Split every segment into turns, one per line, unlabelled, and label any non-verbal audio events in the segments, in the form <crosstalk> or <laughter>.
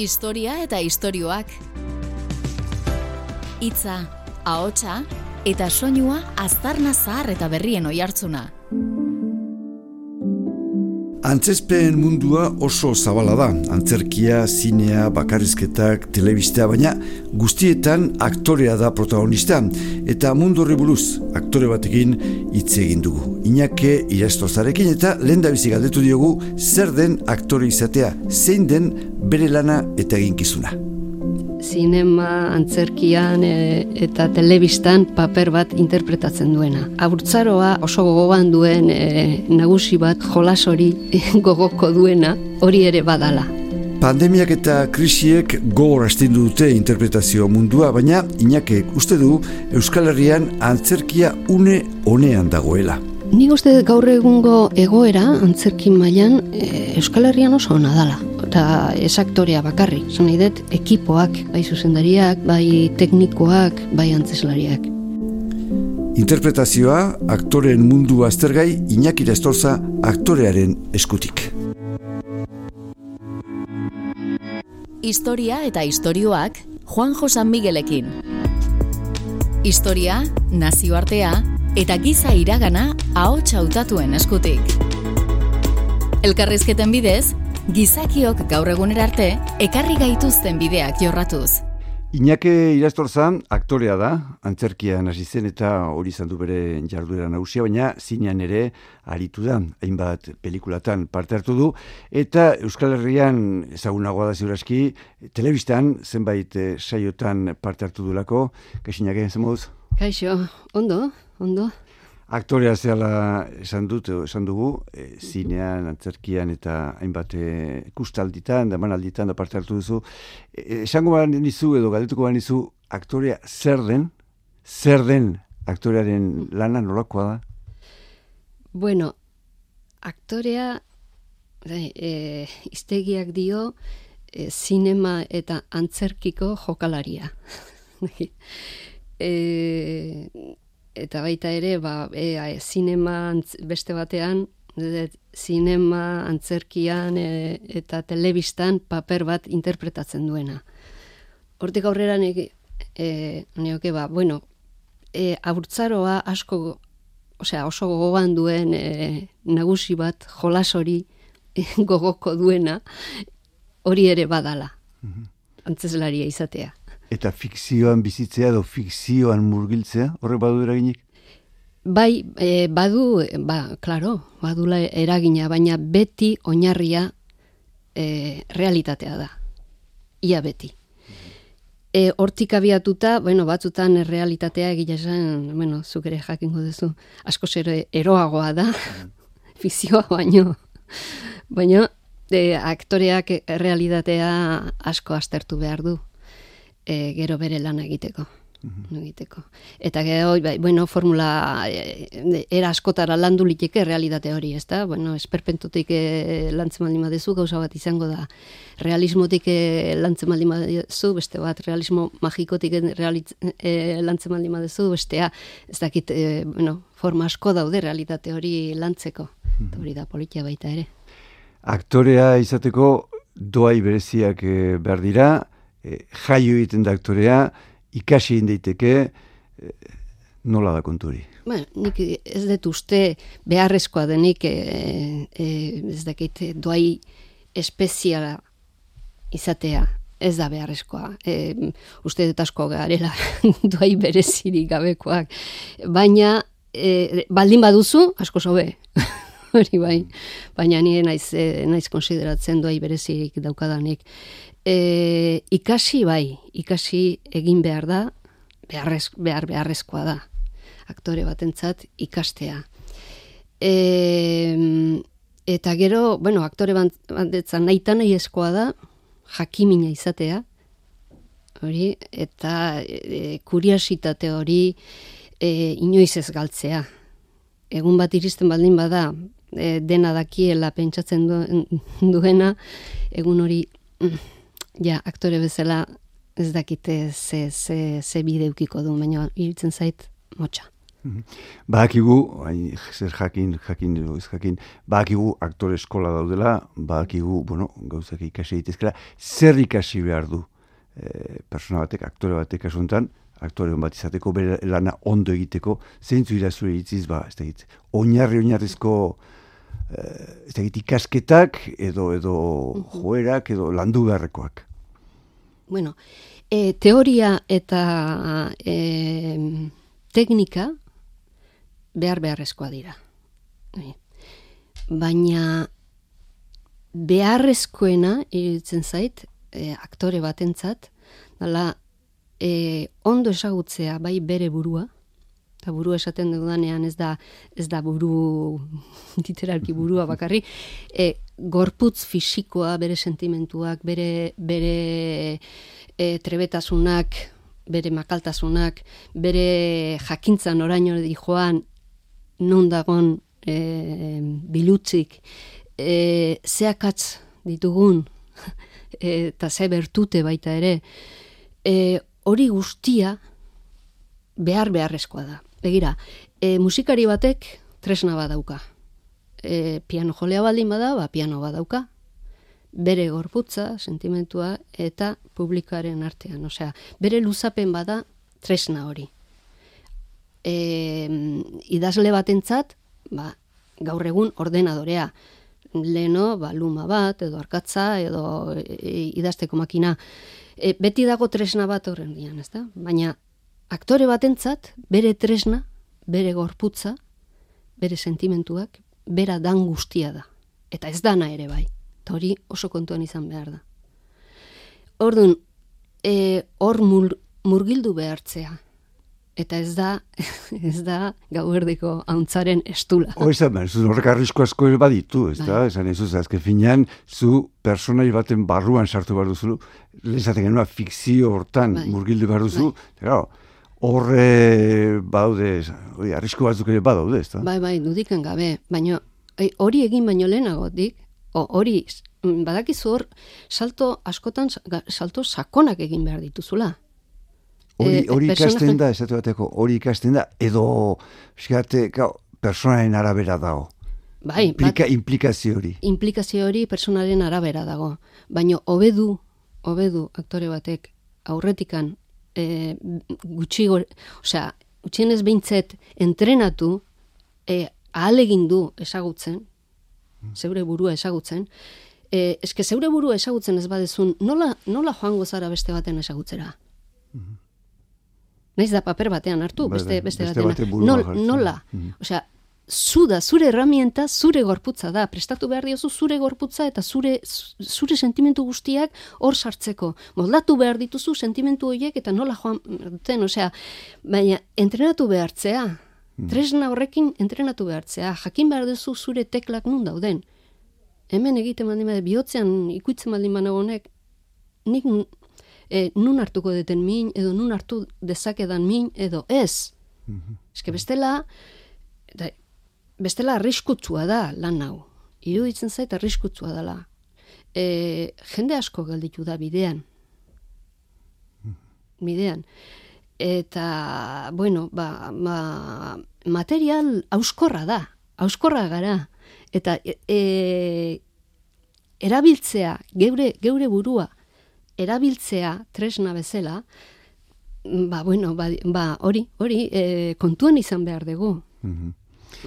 Historia eta istorioak. Hitza, ahotsa eta soinua aztarna zahar eta berrien oihartzuna.
Antzespen mundua oso zabala da. Antzerkia, zinea, bakarrizketak, telebistea, baina guztietan aktorea da protagonista. Eta mundu horri buruz, aktore batekin hitz egin dugu. Inake irastorzarekin eta lehen da galdetu diogu zer den aktore izatea, zein den bere lana eta eginkizuna
zinema, antzerkian e, eta telebistan paper bat interpretatzen duena. Aburtzaroa oso gogoan duen e, nagusi bat jolas hori <laughs> gogoko duena hori ere badala.
Pandemiak eta krisiek gogor astindu dute interpretazio mundua, baina inakek uste du Euskal Herrian antzerkia une honean dagoela.
Nik uste gaur egungo egoera antzerkin mailan e, Euskal Herrian oso ona dala eta ez aktorea bakarrik. Zan nahi dut, ekipoak, bai zuzendariak, bai teknikoak, bai antzeslariak.
Interpretazioa, aktoren mundu aztergai, Iñaki Estorza aktorearen eskutik.
Historia eta istorioak Juan Josan Miguelekin. Historia, nazioartea eta giza iragana ahots hautatuen eskutik. Elkarrizketen bidez, Gizakiok gaur egunera arte ekarri gaituzten bideak jorratuz.
Iñake Irastorza aktorea da, antzerkian hasi zen eta hori izan du bere jarduera nagusia, baina zinean ere aritu da, hainbat pelikulatan parte hartu du, eta Euskal Herrian ezagunagoa da ziuraski, telebistan zenbait eh, saiotan parte hartu du lako, kaixinake, zen
Kaixo, ondo, ondo
aktorea zehala esan dut, esan dugu, e, zinean, antzerkian eta hainbat e, kustalditan, da alditan da parte hartu duzu. E, e, esango baren nizu edo galdetuko baren nizu, aktorea zer den, zer den aktorearen lana nolakoa da?
Bueno, aktorea, e, iztegiak dio, e, zinema eta antzerkiko jokalaria. <laughs> e, eta baita ere ba e, a, zinema beste batean de, zinema antzerkian e, eta telebistan paper bat interpretatzen duena. Hortik aurrera nik e, neoke ba bueno e, aburtzaroa asko osea oso gogoan duen e, nagusi bat jolas hori <laughs> gogoko duena hori ere badala. Mm antzeslaria izatea
Eta fikzioan bizitzea edo fikzioan murgiltzea, horre badu eraginik?
Bai, e, badu, ba, klaro, badula eragina, baina beti oinarria e, realitatea da. Ia beti. E, hortik abiatuta, bueno, batzutan realitatea egila esan, bueno, zuk ere jakingo duzu, asko zer eroagoa da, <laughs> fikzioa baino. Baina, e, aktoreak realitatea asko astertu behar du e, gero bere lan egiteko. Mm egiteko. Eta gero, bai, bueno, formula e, era askotara landu liteke realitate hori, ezta? Bueno, esperpentotik e, lantzen baldin badezu, gauza bat izango da realismotik e, lantzen baldin badezu, beste bat realismo magikotik realitz, e, lantzen baldin badezu, bestea, ez dakit, e, bueno, forma asko daude realitate hori lantzeko. Mm Hori da politia baita ere.
Aktorea izateko doai bereziak e, behar dira, e, jaio egiten da aktorea, ikasi egin daiteke, e, nola da konturi?
Bueno, nik ez dut uste beharrezkoa denik, e, e, ez dakit, doai espeziala izatea, ez da beharrezkoa. E, uste dut asko garela <laughs> doai berezirik gabekoak. Baina, e, baldin baduzu, asko zobe. <laughs> Hori bai, baina nire naiz, naiz konsideratzen doai berezirik daukadanik. E, ikasi bai, ikasi egin behar da, beharrez, behar beharrezkoa da, aktore batentzat ikastea. E, eta gero, bueno, aktore bandetzan nahi nahi eskoa da, jakimina izatea, hori, eta e, kuriasitate hori e, inoiz ez galtzea. Egun bat iristen baldin bada, e, dena dakiela pentsatzen duena, egun hori... Ja, aktore bezala ez dakite ze, ze, ze bide ukiko du, baina irutzen zait motxa.
Bakigu, zer jakin, jakin, ez jakin, bakigu aktore eskola daudela, bakigu, bueno, gauzak ikasi ditezkela, zer ikasi behar du e, persona batek, aktore batek asuntan, aktore bat izateko, bere lana ondo egiteko, zeintzu irazure itziz, ba, ez da oinarri oinarrizko, e, ez da ikasketak, edo, edo joerak, edo landu beharrekoak.
Bueno, e, teoria eta e, teknika, behar beharrezkoa dira. Bai. Baina beharrezkoena iruditzen zait e, aktore batentzat dala e, ondo esagutzea bai bere burua eta burua esaten dudanean ez da ez da buru <laughs> literalki burua bakarri e, gorputz fisikoa bere sentimentuak bere bere e, trebetasunak bere makaltasunak bere jakintzan oraino di joan non dagon e, bilutzik, e, zeakatz ditugun, <laughs> eta ze bertute baita ere, e, hori guztia behar beharrezkoa da. Begira, e, musikari batek tresna badauka. E, piano jolea baldin bada, ba, piano badauka. Bere gorputza, sentimentua eta publikaren artean. Osea, bere luzapen bada tresna hori e, idazle batentzat, ba, gaur egun ordenadorea. Leno, ba, luma bat, edo arkatza, edo e, idazteko makina. E, beti dago tresna bat horren dian, ez da? Baina aktore batentzat, bere tresna, bere gorputza, bere sentimentuak, bera dan guztia da. Eta ez dana ere bai. Eta hori oso kontuan izan behar da. Orduan, e, hor murgildu behartzea eta ez da <laughs> ez da gauerdiko hauntzaren estula.
Ho ez da, zu horrek arrisko asko baditu, ez da, bai. esan ez zuz, azke finean, zu personai baten barruan sartu behar duzu, lehenatzen genua fikzio hortan bai. murgildu behar duzu, bai. Horre badaude, hori, arrisko batzuk ere badaude, ez da?
Bai, bai, dudikan gabe, baina hori egin baino lehenagotik, hori badakizu hor, salto askotan, salto sakonak egin behar dituzula.
Hori, eh, hori ikasten da, esatu bateko, hori ikasten da, edo, eskate, personaren arabera dago.
Bai,
Implika, implikazio hori.
Implikazio hori personaren arabera dago. Baina, hobedu, hobedu aktore batek, aurretikan, e, gutxi, osea, gutxienez behintzet, entrenatu, e, ahalegin du esagutzen, zeure burua esagutzen, e, eske zeure burua esagutzen ez badezun, nola, nola joango zara beste baten esagutzera? Mm Naiz da paper batean hartu, bai, beste, bai, beste, beste batean. Nol, nola, mm osea, zu da, zure herramienta, zure gorputza da, prestatu behar diozu zure gorputza eta zure, zure sentimentu guztiak hor sartzeko. Moldatu behar dituzu sentimentu horiek eta nola joan duten, osea, baina entrenatu behartzea, mm. tresna horrekin entrenatu behartzea, jakin behar duzu zure teklak nun dauden. Hemen egiten baldin bada, bihotzean ikuitzen baldin bada nik e, nun hartuko deten min, edo nun hartu dezakedan min, edo ez. Mm -hmm. Eske bestela, da, bestela arriskutsua da lan hau. Iruditzen zait arriskutsua dela. E, jende asko galditu da bidean. Bidean. Eta, bueno, ba, ba, material auskorra da. Auskorra gara. Eta e, erabiltzea, geure, geure burua, erabiltzea tresna bezala, ba, bueno, ba, ba hori, hori, e, kontuan izan behar dugu. Mhm.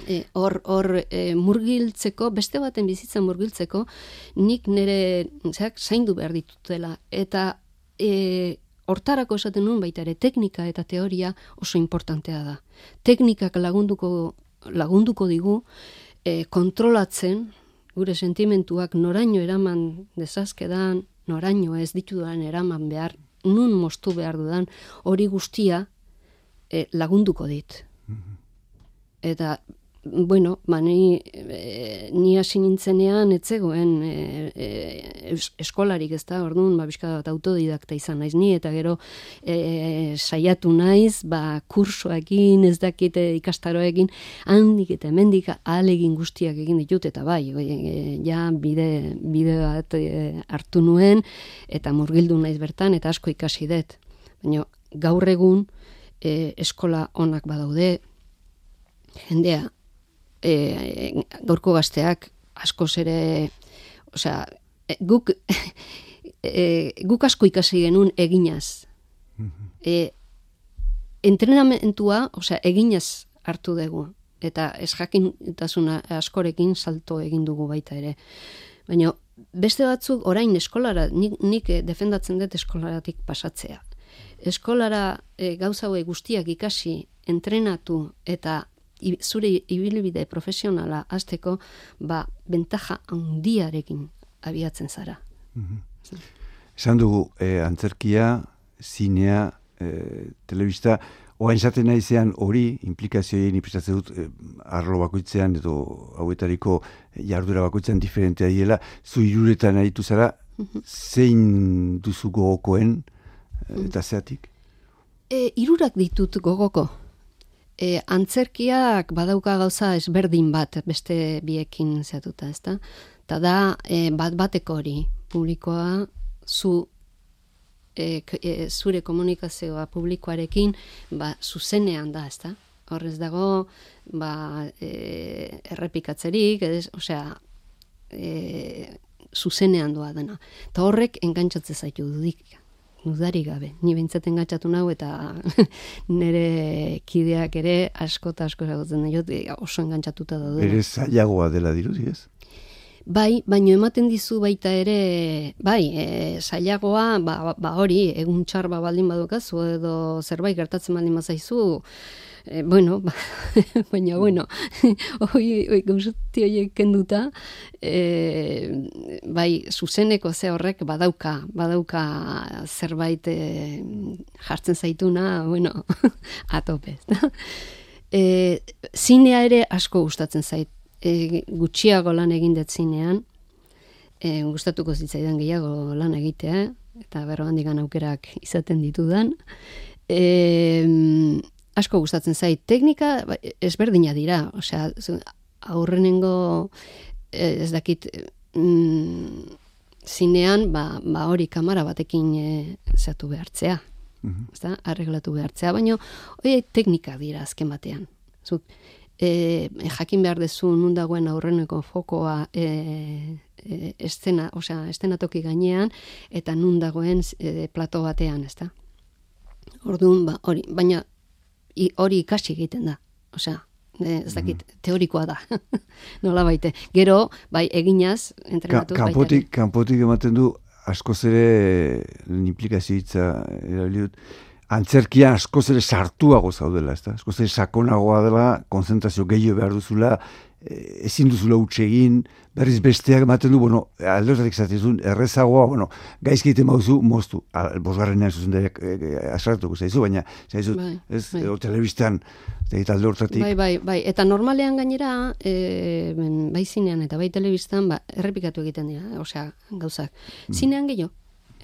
E, hor, e, murgiltzeko, beste baten bizitzen murgiltzeko, nik nire zeak, zaindu behar ditutela. Eta e, hortarako esaten nuen baita ere, teknika eta teoria oso importantea da. Teknikak lagunduko, lagunduko digu, e, kontrolatzen, gure sentimentuak noraino eraman dezazkedan, noraino ez ditudan eraman behar, nun mostu behar dudan, hori guztia e, lagunduko dit. Mhm. Eta bueno, ba, ni, e, ni hasi nintzenean etzegoen e, e, eskolarik ez da, orduan, ba, bat autodidakta izan naiz ni, eta gero e, saiatu naiz, ba, kursoekin, ez dakite ikastaroekin, handik eta hemendik ahalegin guztiak egin ditut, eta bai, e, ja, bide, bide bat e, hartu nuen, eta murgildu naiz bertan, eta asko ikasi dut. Baina, gaur egun, e, eskola onak badaude, jendea, e, gaurko gazteak asko ere, osea, e, guk, <laughs> e, guk asko ikasi genuen eginaz. E, entrenamentua, osea, eginaz hartu dugu. Eta ez jakintasuna askorekin salto egin dugu baita ere. Baina beste batzuk orain eskolara, nik, nik defendatzen dut eskolaratik pasatzea. Eskolara e, gauza guztiak ikasi, entrenatu eta zure ibilbide profesionala azteko, ba, bentaja handiarekin abiatzen zara.
Mm Esan dugu, e, antzerkia, zinea, e, telebista, oain zaten naizean hori, implikazioen ipistatzen dut, e, arlo bakoitzean edo hauetariko jardura bakoitzean diferentea diela, zu iruretan nahi zara, mhm. zein duzu gogokoen, mhm. eta zeatik?
E, irurak ditut gogoko. E, antzerkiak badauka gauza ezberdin bat beste biekin zeatuta, ezta? Ta da e, bat bateko hori publikoa zu e, e, zure komunikazioa publikoarekin ba zuzenean da, ezta? Horrez dago ba e, errepikatzerik, ez, osea, e, zuzenean doa dena. Ta horrek engantzatzen zaitu dudik nudari gabe. Ni behintzat engatxatu nahu eta <laughs> nire kideak ere asko eta asko zagotzen da oso engantzatuta da.
Ere zailagoa dela dirudi ez?
Bai, baino ematen dizu baita ere, bai, e, zailagoa, ba, ba hori, egun txar ba baldin badukazu edo zerbait gertatzen baldin bazaizu, e, bueno, ba, <laughs> baina bueno, <laughs> hoi, hoi gauzuti horiek kenduta, e, bai, zuzeneko ze horrek badauka, badauka zerbait e, jartzen zaituna, bueno, <laughs> atope. e, zinea ere asko gustatzen zait, e, gutxiago lan egin dut zinean, e, gustatuko zitzaidan gehiago lan egitea, eta berro handikan aukerak izaten ditudan, e, asko gustatzen zait. Teknika ba, ezberdina dira, osea, aurrenengo eh, ez dakit mm, zinean, ba, ba hori kamara batekin e, zatu behartzea. Mm -hmm. arreglatu behartzea, baina hori teknika dira azken batean. Zut, e, jakin behar dezu nundagoen aurreneko fokoa e, e, estena, osea, estena toki gainean, eta nundagoen e, plato batean, ezta? Orduan, ba, hori, baina hori ikasi egiten da. Osea, ez dakit, mm. teorikoa da. <laughs> Nola baite. Gero, bai, eginaz, entrenatu
Ka, kanpotik, kanpotik ematen du, askoz ere, implikazio hitza, erabiliut, antzerkia askoz ere sartuago zaudela, ez da? Askoz ere sakonagoa dela, konzentrazio gehiago behar duzula, Eh, ezin duzula egin, berriz besteak ematen du, bueno, aldortatik zatizun, errezagoa, bueno, gaizki egiten mauzu, moztu, bosgarrenean zuzen dara e, e, asartuko zaizu, baina, zaizu, bai, ez, bai. o, telebistan, eta aldortatik.
Bai, bai, bai, eta normalean gainera, e, bai zinean eta bai telebistan, ba, errepikatu egiten dira, osea, gauzak. Mm. Zinean gehiago,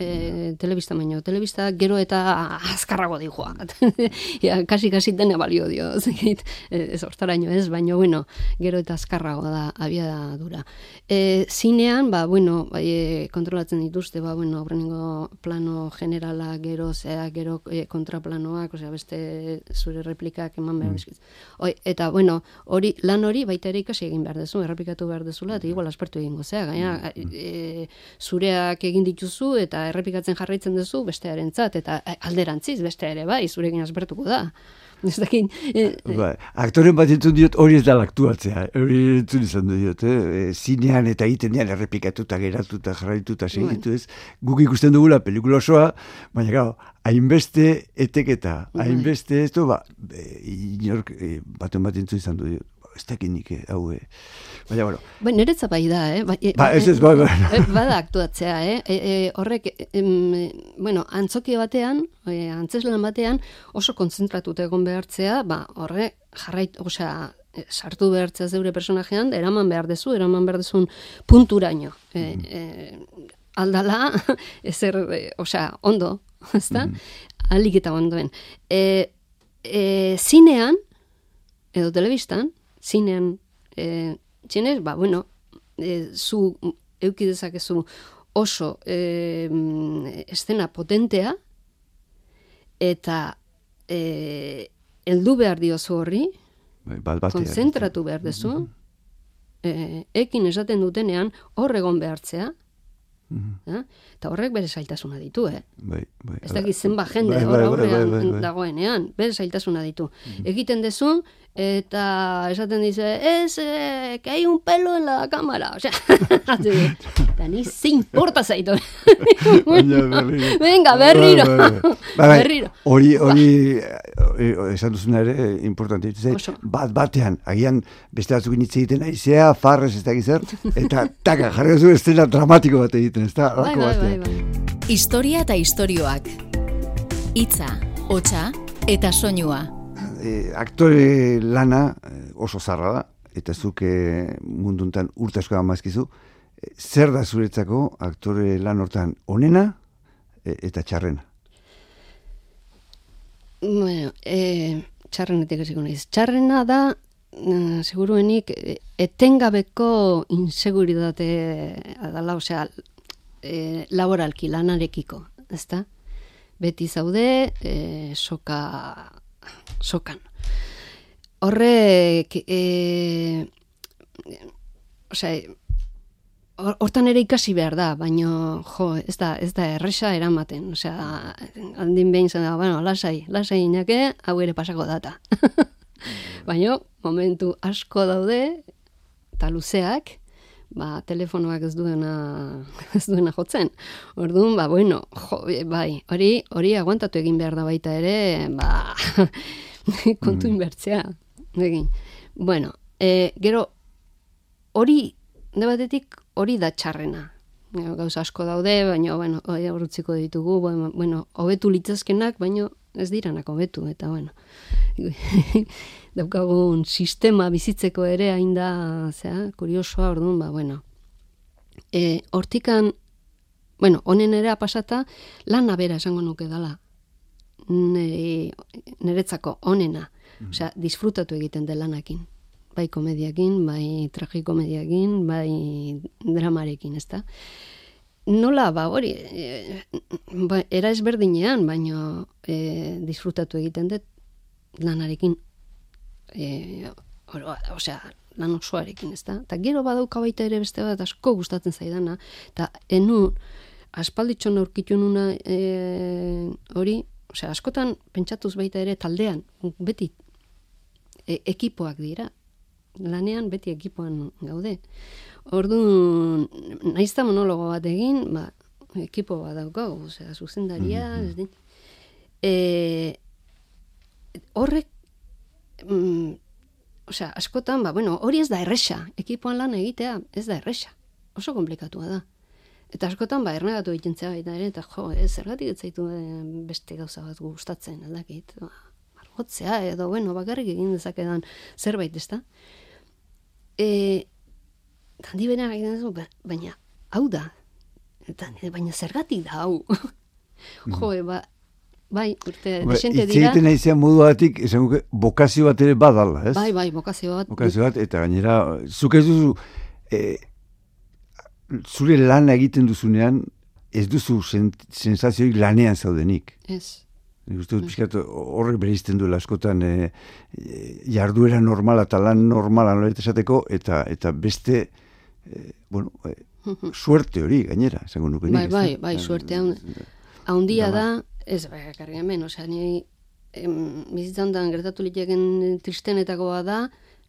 e, telebista baino. Telebista gero eta azkarrago di joa. <laughs> ja, kasi kasi dene balio dio. <laughs> ez hortaraino ez, baino bueno, gero eta azkarrago da abia dura. E, zinean, ba, bueno, bai, e, kontrolatzen dituzte, ba, bueno, aurrenengo plano generala gero, zea, gero e, kontraplanoak, osea, beste zure replikak eman behar mm. Oi, eta, bueno, hori, lan hori baita ere ikasi egin behar dezu, errepikatu behar dezula, eta igual aspertu egingo, zea, gaina, mm. e, zureak egin dituzu, eta errepikatzen jarraitzen duzu bestearentzat eta eh, alderantziz beste ere bai zurekin asbertuko da. Ez dakin...
E, ba, aktoren bat entzun diot hori ez da laktuatzea. Hori entzun izan diot, eh? zinean eta egiten dian errepikatuta geratuta jarraituta segitu ez. Guk ikusten dugula pelikula osoa, baina gau, hainbeste eteketa, hainbeste ez du, ba, inork e, baten bat entzun izan du diot ez dakinik, eh, hau, eh. Baina, bueno.
Ba, niretza bai da, eh?
Ba, ba ez ez, bai, bai.
Bada aktuatzea, eh? E, e, horrek, em, bueno, antzoki batean, e, antzeslan batean, oso konzentratuta egon behartzea, ba, horre, jarrait, osea, e, sartu behartzea zeure personajean, eraman behar dezu, eraman behar dezun punturaino. E, mm. e, aldala, <laughs> ezer, e, osea, ondo, <laughs> ezta? Mm -hmm. Alik eta ondoen. E, e, zinean, edo telebistan, zinean e, txenez, ba, bueno, e, zu eukidezakezu oso e, estena potentea, eta e, eldu behar diozu horri,
bai, bat batean.
konzentratu behar dezu, e, ekin esaten dutenean hor egon behartzea, eh? eta horrek bere zailtasuna ditu, eh?
Bai, bai.
Ez dakit zenba jende
Bai,
hor
bai, bai,
aurrean dagoenean, bere zailtasuna ditu. Egiten dezu, eta esaten dize, ez, eh, que hay un pelo en la cámara. Osea, <laughs> eta ni ze importa zaitu.
Baina berriro.
Venga, berriro. Berriro. <laughs>
Hori, hori, eh, esan duzuna ere, eh, importante. Ze,
Oso.
bat batean, agian beste batzuk hitz egiten aizea, farrez ez dakiz zer, eta taka, jarri duzu estena dramatiko bat egiten, ez da?
Bai,
Halako
bai, bai,
batean.
bai.
Historia eta istorioak. Hitza, hotsa eta soinua.
E, aktore lana eh, oso zarra da, eta zuk e, munduntan urte asko amazkizu, e, zer da zuretzako aktore lan hortan onena e, eta txarrena?
Bueno, e, txarrenetik hasiko naiz. Txarrena da, seguruenik, etengabeko inseguritate adala, osea, e, laboralki lanarekiko, ezta? Beti zaude, e, soka, sokan. Horrek, e, osea, hor- hortan ere ikasi behar da, baino jo, ez da, ez da erresa eramaten, osea, handin behin zen da, bueno, lasai, lasai inake, hau ere pasako data. <laughs> baino, momentu asko daude, eta luzeak, ba, telefonoak ez duena, <laughs> ez duena jotzen. Orduan, ba, bueno, jo, bai, hori, hori aguantatu egin behar da baita ere, ba, <laughs> <laughs> kontu inbertzea. Egin. Bueno, e, gero, hori, de batetik, hori da txarrena. Gero, Gauza asko daude, baina, bueno, hori horretziko ditugu, bueno, bueno, hobetu litzazkenak, baina ez diranak hobetu, eta, bueno, <laughs> daukagun sistema bizitzeko ere hain da, zera, kuriosoa, orduan, ba, bueno. E, hortikan, bueno, honen ere pasata, lana bera esango nuke dala. Nere, niretzako onena. Osea, disfrutatu egiten de lanakin. Bai komediakin, bai tragikomediakin, bai dramarekin, ezta? Nola, ba, hori, e, ba, era ezberdinean, baino e, disfrutatu egiten dut lanarekin e, oro, osea, lan osoarekin, ezta? Eta gero badauka baita ere beste bat asko gustatzen zaidana, eta enu aspalditxon aurkitu nuna e, hori, osea, askotan pentsatuz baita ere taldean, beti e, ekipoak dira, lanean beti ekipoan gaude. Orduan, naizta monologo bat egin, ba, ekipo bat daukagu, osea, zuzendaria, ez dit. E, horrek mm, osea, askotan, ba, bueno, hori ez da erresa, ekipoan lan egitea, ez da erresa, oso komplikatua da. Eta askotan, ba, ernegatu egiten zea baita ere, eta jo, ez, zergatik ez zaitu eh, beste gauza bat gustatzen, aldakit, ba, margotzea, edo, bueno, bakarrik egin dezakedan zerbait, ezta? E, handi bena egiten ba- baina, hau da, eta, baina zergatik da, hau. jo, e, ba, bai, urte,
Ba,
desente dira,
egiten naizea modu batik, esan guke, bokazio bat ere badala, ez?
bai, bai, bokazio bat,
Bokazio bat, eta gainera, zuk ez duzu, e, zure lana egiten duzunean, ez duzu sen, sensazioik lanean zaudenik.
ez,
uste dut pixkat horrek bereizten duela askotan e, jarduera normala eta lan normala nolet esateko, eta, eta beste, e, bueno, e, <laughs> suerte hori gainera, esango nuke.
Bai, bai, bai, suerte haundia
Da,
ez bakarrik hemen, osea, ni em, bizitzan da gertatu liteken tristenetakoa da,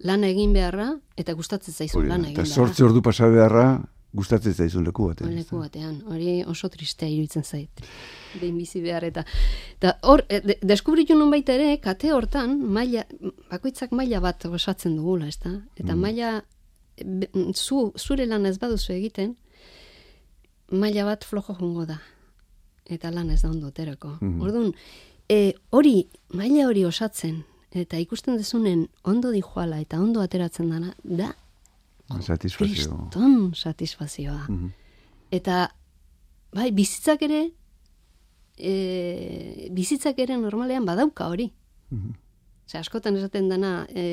lan egin beharra, eta gustatzen zaizu lan egin
eta
beharra.
sortze ordu pasa beharra gustatzen zaizun leku batean. Ezta?
leku batean, hori oso tristea iruditzen zait. Behin bizi behar eta eta hor e, de, deskubritu nun baita ere kate hortan maila bakoitzak maila bat osatzen dugula, ezta? Eta maila be- zu zure lan ez baduzu egiten maila bat flojo jongo da. Eta lan ez da ondo aterako. Orduan, e, hori maila hori osatzen eta ikusten dezunen ondo dijoala eta ondo ateratzen dana da
Satisfazio.
kriston satisfazioa. Eta, bai, bizitzak ere, e, bizitzak ere normalean badauka hori. Ose, askotan esaten dana, e,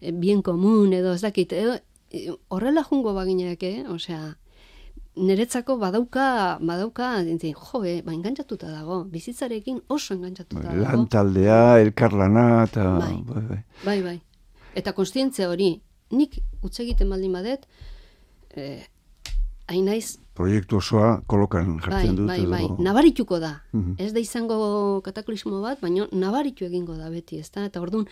e, bien komun edo ez dakit, edo, e, horrela jungo baginak, eh? Osea, niretzako badauka, badauka, dintzen, jo, eh, ba, engantzatuta dago, bizitzarekin oso engantzatuta dago.
Lan taldea, elkarlana, eta...
Bai.
bai.
Bai, bai. Eta konstientzia hori, nik utz egiten baldin badet, eh, hain naiz,
Proiektu osoa kolokan
bai,
jartzen dut.
bai, bai, nabarituko da.
Mhm.
Ez da izango kataklismo bat, baina nabaritu egingo da beti, ez da? Eta orduan,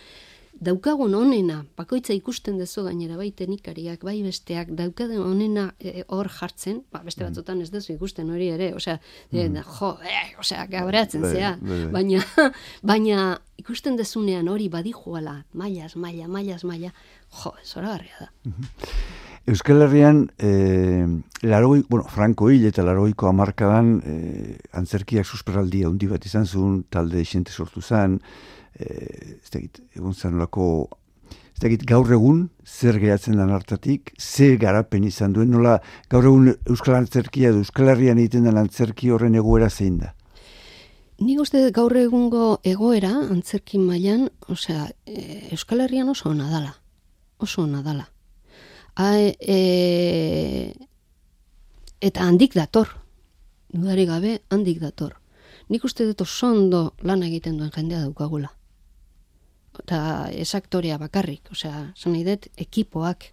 daukagun onena, bakoitza ikusten dezu gainera, bai teknikariak, bai besteak, daukagun onena e, hor jartzen, ba, beste
Mhm.
batzutan ez dezu ikusten hori ere, osea, e, jo, eh, osea, gabratzen
Bai,
zea,
bai, bai.
baina, <laughs> baina ikusten dezunean hori badijuala, mailaz, maila, mailaz, maila, jo, zoragarria da.
Euskal Herrian, eh, larogoi, bueno, Franco hil eta larogeiko amarkadan eh, antzerkiak susperaldia handi bat izan zuen, talde xente sortu zen, eh, ez dakit, egon zen nolako, ez dakit, gaur egun, zer geratzen den hartatik, ze garapen izan duen, nola gaur egun Euskal Antzerkia edo Euskal Herrian egiten den antzerki horren egoera zein da.
Nik uste gaur egungo egoera, antzerkin mailan, osea, e, Euskal Herrian oso ona dala. Oso ona dala. A, e, eta handik dator. Dudari gabe, handik dator. Nik uste dut oso ondo lan egiten duen jendea daukagula. Eta ez aktorea bakarrik, osea, zan nahi dut, ekipoak,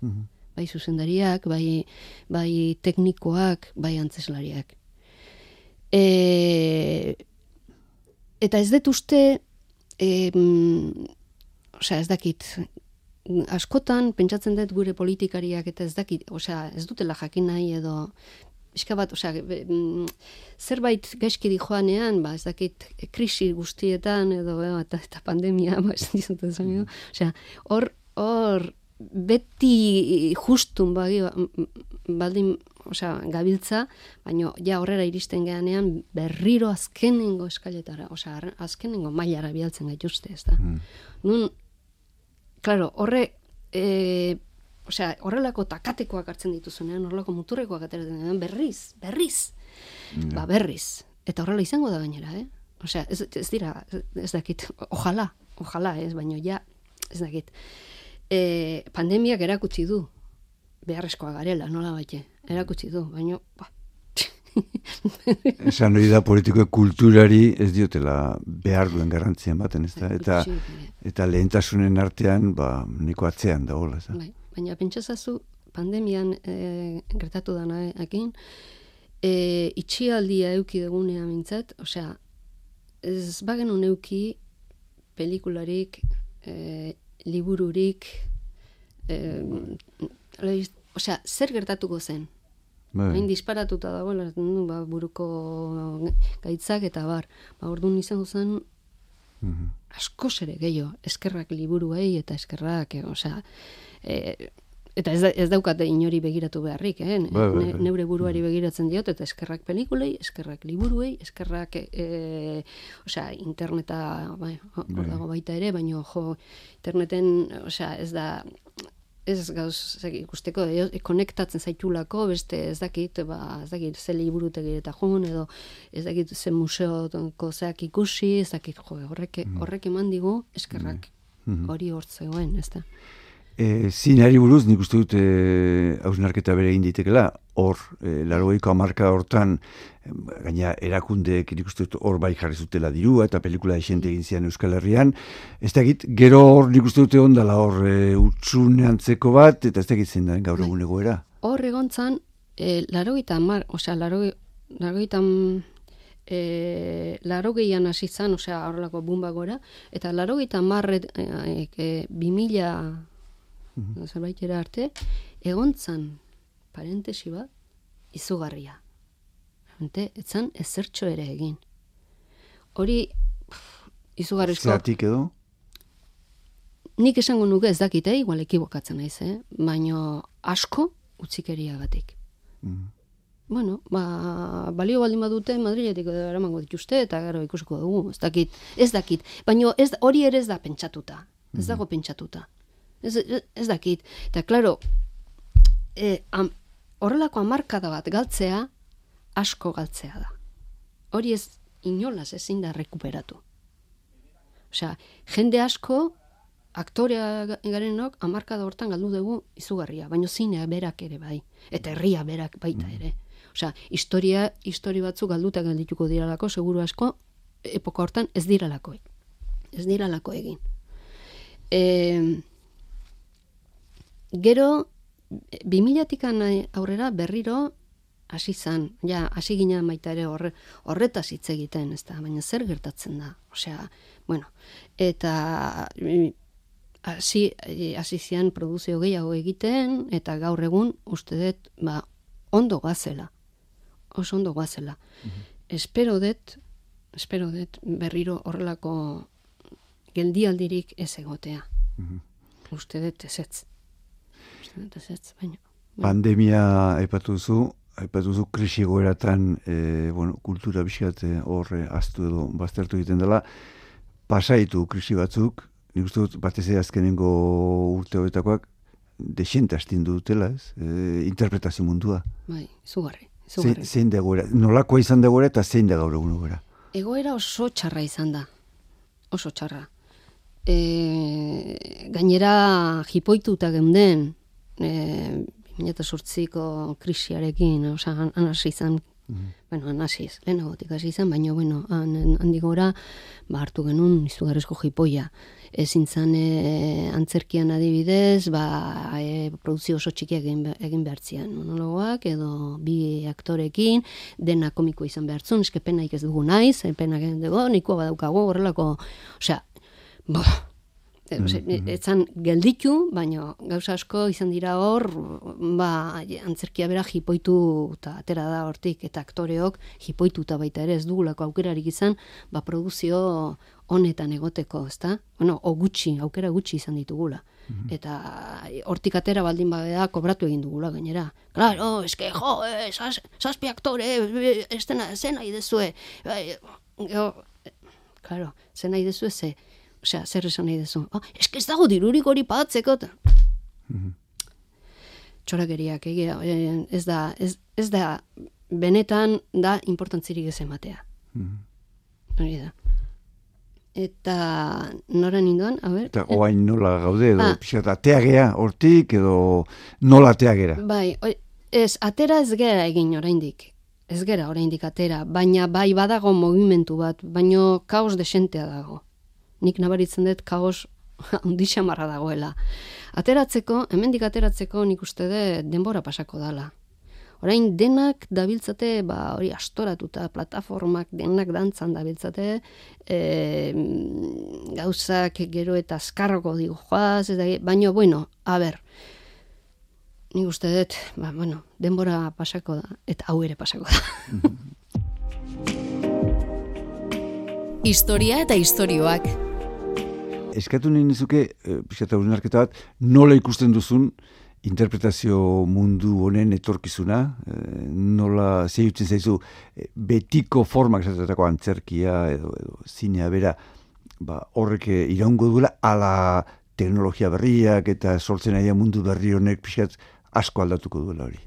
bai zuzendariak, bai, bai teknikoak, bai antzeslariak. E, eta ez dut uste, e, osea, ez dakit, askotan pentsatzen dut gure politikariak eta ez dakit, osea, ez dutela jakin nahi edo pixka bat, osea, mm, zerbait gaizki dijoanean, ba, ez dakit, krisi guztietan edo eh, eta, eta pandemia, ba, ez dizut esan, osea, hor, hor, beti justun bagi, baldin, osea, gabiltza, baino ja horrera iristen geanean berriro azkenengo eskaletara, osea, azkenengo mailara bialtzen gaituzte, ez da. Nun, claro, horre, e, osea, horrelako takatekoak hartzen dituzunean, horrelako muturrekoak ateratzen denean, berriz, berriz, ba berriz. Eta horrela izango da gainera, eh? Osea, ez, ez dira, ez dakit, ojala, ojala, ez, baino ja, ez dakit. E, pandemiak erakutsi du, beharrezkoa garela, nola baite, erakutsi du, baino, ba, <laughs>
Esan hori da politiko kulturari ez diotela behar duen garrantzien baten, ez da? Eta,
Ikusi,
eta lehentasunen artean, ba, niko atzean da hola, ez da?
Bai, baina pentsazazu pandemian e, gertatu dana ekin, e, itxialdia euki dugunean mintzat, osea, ez bagenun euki pelikularik, e, libururik, e, osea, zer gertatuko zen?
Bai.
Hain disparatuta dagoela, nu, ba, buruko gaitzak eta bar. Ba, orduan izango zen
Mhm.
askoz ere gehiago, eskerrak liburuei eta eskerrak, eh, osea, e, eta ez, da, ez daukate inori begiratu beharrik, eh?
Bai,
ne-
bai.
neure buruari begiratzen diot, eta eskerrak pelikulei, eskerrak liburuei, eskerrak, e, osea, interneta, bai, hor
Bai.
dago baita ere, baino, jo, interneten, osea, ez da, ez gauz dakit, ikusteko e, konektatzen zaitulako beste ez dakit ba ez dakit ze liburutegi eta joan edo ez dakit ze museoko zeak ikusi ez dakit jo horrek horrek eman digu eskerrak hori hortzegoen ez da
E, zinari buruz, nik uste dut e, hausnarketa bere egin ditekela, hor, e, larogeiko amarka hortan, gaina erakundeek nik uste dut hor bai jarri zutela dirua eta pelikula esente egin zian Euskal Herrian. Ez dakit, gero hor nik uste dute ondala hor e, utxune antzeko bat, eta ez dakit zein da gaur egun egoera.
hor egontzan e, larogeita mar osea laroge, larogeita e, larogeian hasi zan, osea horrelako bumba gora, eta larogeita marret e, e, bimila zerbaitera arte, egontzan parentesi bat, izugarria. Ente, etzan ezertxo ere egin. Hori, izugarrizko,
Zeratik edo?
nik esango nuke ez dakit, eh? igual ekibokatzen naiz, eh? baino asko utzikeriagatik.
Mhm.
Bueno, ba, balio baldin badute Madriletik edo eramango dituzte eta gero ikusiko dugu, ez dakit, ez dakit. Baino ez hori ere ez da pentsatuta. Ez dago pentsatuta. Ez, ez, ez dakit. Eta claro, e, am, horrelako hamarkada bat galtzea asko galtzea da. Hori ez inolaz ezin da rekuperatu. Osea, jende asko aktorea garenok hamarkada hortan galdu dugu izugarria, baino zinea berak ere bai, eta herria berak baita ere. Osea, historia, histori batzuk galduta geldituko diralako, seguru asko, epoka hortan ez diralako. Ez diralako egin. E, gero, 2000-tik aurrera berriro hasi zan, ja, hasi gina baita ere horre, horretaz hitz egiten, ez da, baina zer gertatzen da, osea, bueno, eta hasi hasi zian produzio gehiago egiten eta gaur egun uste dut ba, ondo gazela. Oso ondo gazela. Mhm. Espero dut, espero dut berriro horrelako geldialdirik ez egotea. Mm Uste dut ez ez. Dut ez baina.
Pandemia aipatu zu, aipatu zu krisi goeratan, e, bueno, kultura biskat horre aztu edo baztertu egiten dela, pasaitu krisi batzuk, nik uste dut batez ere azkenengo urte horretakoak desente astindu dutela, ez? E, interpretazio mundua.
Bai, izugarri.
Zein, zein da goera? Nolakoa izan da goera eta zein da gaur egun goera?
Egoera oso txarra izan da. Oso txarra. E, gainera jipoituta geunden, e, 2008ko krisiarekin, oza, anasi izan -hmm. Bueno, anasiz, lehenagotik hasi izan, baina, bueno, handi gora, ba, hartu genuen izugarrezko jipoia. Ezin zan e, antzerkian adibidez, ba, e, produzio oso txiki egin, egin behartzian monologoak, edo bi aktorekin, dena komiko izan behartzun, eske penaik ez dugu naiz, e, penak ez dugu, niko badaukago, horrelako, osea, bo, Mm Etzan gelditu, baina gauza asko izan dira hor, ba, antzerkia bera jipoitu eta atera da hortik, eta aktoreok jipoitu eta baita ere ez dugulako aukerarik izan, ba, produzio honetan egoteko, ezta? Bueno, o gutxi, aukera gutxi izan ditugula. Mhm. Eta hortik atera baldin badea kobratu egin dugula gainera. Claro, eske jo, eh, saspi aktore, ez dena, zena idezue. Claro, zena idezue ze, osea, zer esan nahi dezu, oh, eske ez dago dirurik hori padatzeko, mm txorakeriak, egia, eh, ez da, ez, ez da, benetan da importantzirik ez ematea. Mm Hori da. Eta nora ninduan, a ber?
Eta oain nola gaude, edo, ah. pixat, ateagea, hortik, edo nola ateagera?
Bai, ez, atera ez gera egin oraindik. Ez gera oraindik atera, baina bai badago movimentu bat, baino kaos desentea dago nik nabaritzen dut kaos <laughs> ondixia marra dagoela. Ateratzeko, hemendik ateratzeko nik uste dut denbora pasako dala. Orain denak dabiltzate, ba, hori astoratuta, plataformak denak dantzan dabiltzate, e, gauzak gero eta azkarroko digu joaz, baina, bueno, a ber, nik uste dut, ba, bueno, denbora pasako da, eta hau ere pasako da. <laughs>
Historia eta istorioak
eskatu nahi nizuke, e, pixata bat, nola ikusten duzun interpretazio mundu honen etorkizuna, e, nola zehutzen zaizu e, betiko formak esatetako antzerkia edo, edo zinea bera, ba, horrek iraungo duela, ala teknologia berriak eta sortzen aia mundu berri honek pixat asko aldatuko duela hori.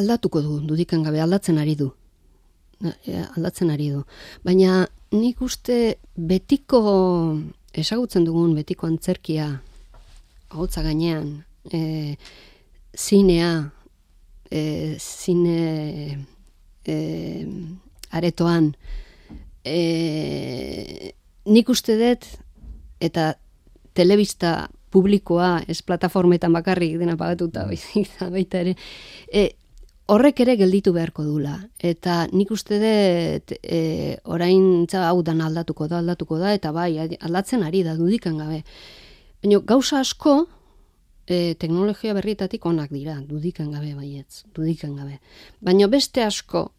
Aldatuko du, dudikan gabe, aldatzen ari du. Aldatzen ari du. Baina nik uste betiko esagutzen dugun betiko antzerkia hotza gainean e, zinea e, zine e, aretoan e, nik uste dut eta telebista publikoa ez plataformetan bakarrik dena pagatuta <laughs> baita ere e, horrek ere gelditu beharko dula. Eta nik uste dut e, orain hau dan aldatuko da, aldatuko da, eta bai, aldatzen ari da, dudikan gabe. Baina gauza asko, e, teknologia berrietatik onak dira, dudikan gabe baietz, dudikan gabe. Baina beste asko,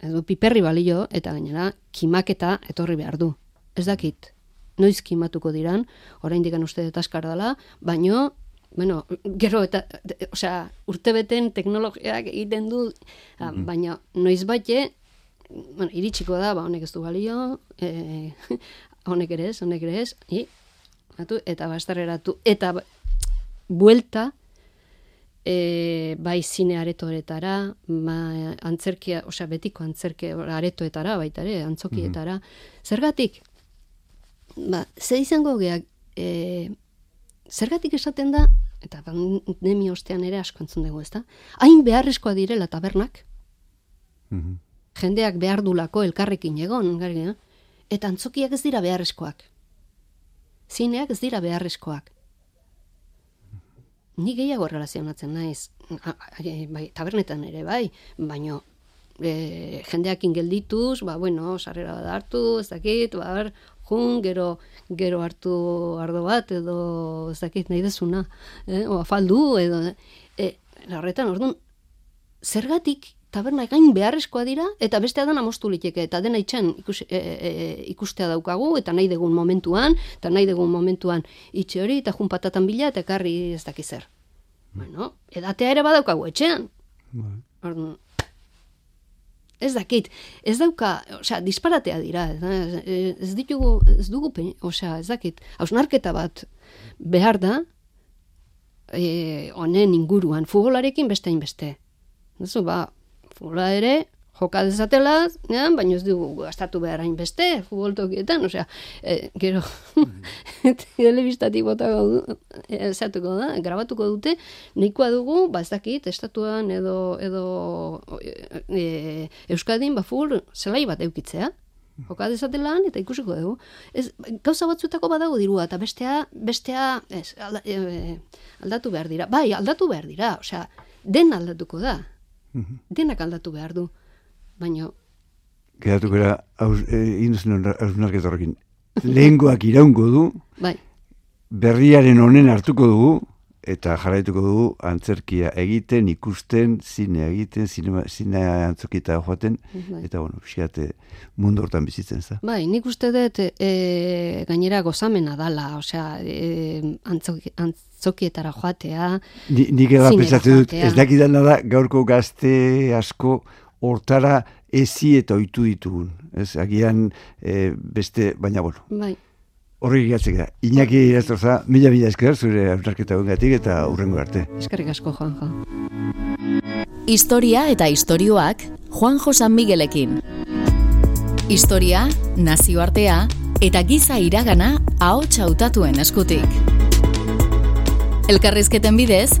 edo piperri balio, eta gainera, kimaketa etorri behar du. Ez dakit, noiz kimatuko diran, orain digan uste dut askar dela, baino bueno, gero eta, osea, urtebeten teknologiak egiten du, mm baina noiz baite, bueno, iritsiko da, ba, honek ez du balio, e, <laughs> honek ere ez, honek ere ez, i, batu, eta bastarreratu, eta buelta, e, bai zine aretoetara, ba, antzerkia, osea, betiko antzerkia aretoetara, baita ere, antzokietara, zergatik, ba, ze izango geak, e, zergatik esaten da eta pandemi ostean ere asko entzun dugu, ezta? Hain beharrezkoa direla tabernak,
Mhm.
jendeak behar dulako elkarrekin egon, gari, eh? eta antzokiak ez dira beharrezkoak. Zineak ez dira beharrezkoak. Ni gehiago relazionatzen naiz, A- a- e, bai, tabernetan ere bai, baino e, jendeakin geldituz, ba, bueno, sarrera bat hartu, ez dakit, ba, jun, gero, gero hartu ardo bat, edo, ez dakit, nahi dezuna, eh? o afaldu, edo, e, horretan, orduan, zergatik taberna gain beharrezkoa dira, eta bestea dena moztu liteke, eta dena itxan ikus, e, e, ikustea daukagu, eta nahi dugun momentuan, eta nahi dugun momentuan itxe hori, eta jun patatan bila, eta ekarri ez dakiz zer. Bueno, edatea ere badaukagu etxean. Orduan, ez dakit, ez dauka, osea, disparatea dira, ez, ez ditugu, ez dugu, osea, ez dakit, hausnarketa bat behar da, e, honen inguruan, futbolarekin beste hainbeste. Duzu, ba, futbola ere, joka dezatela, ja, baina ez dugu gastatu behar hainbeste, futbol tokietan, osea, e, gero, <laughs> telebistatik botako du, e, zatuko da, grabatuko dute, nahikoa dugu, ba, ez dakit, estatuan edo, edo e, Euskadin, ba, futbol zelai bat eukitzea, joka dezatelan eta ikusiko dugu. Ez, gauza batzuetako badago dirua, eta bestea, bestea ez, alda, e, aldatu behar dira. Bai, aldatu behar dira, osea, den aldatuko da. Denak aldatu behar du. Baina,
Geratuko era, haus, e, induzun hausnarketa horrekin. Lehengoak iraungo du,
bai,
berriaren honen hartuko dugu, eta jarraituko dugu antzerkia egiten, ikusten, zinea egiten, zinema, zinea antzokita joaten,
Bai.
eta bueno, pixkat, mundu hortan bizitzen, za?
bai, nik uste dut e, gainera gozamena dala, osea, e, antzoki, antzokietara joatea,
Ni, nik eba pentsatzen dut, ez dakidana da, gaurko gazte asko hortara ezi eta oitu ditugun. Ez, agian e, beste, baina bueno,
bai,
horrek gatzek da. Iñaki iraztorza, mila mila esker zure hausnarketa gatik eta hurrengo arte.
eskerrik asko, Juanjo.
Historia eta istorioak Juanjo San Miguelekin. Historia, nazioartea eta giza iragana ahots hautatuen eskutik. Elkarrizketen bidez,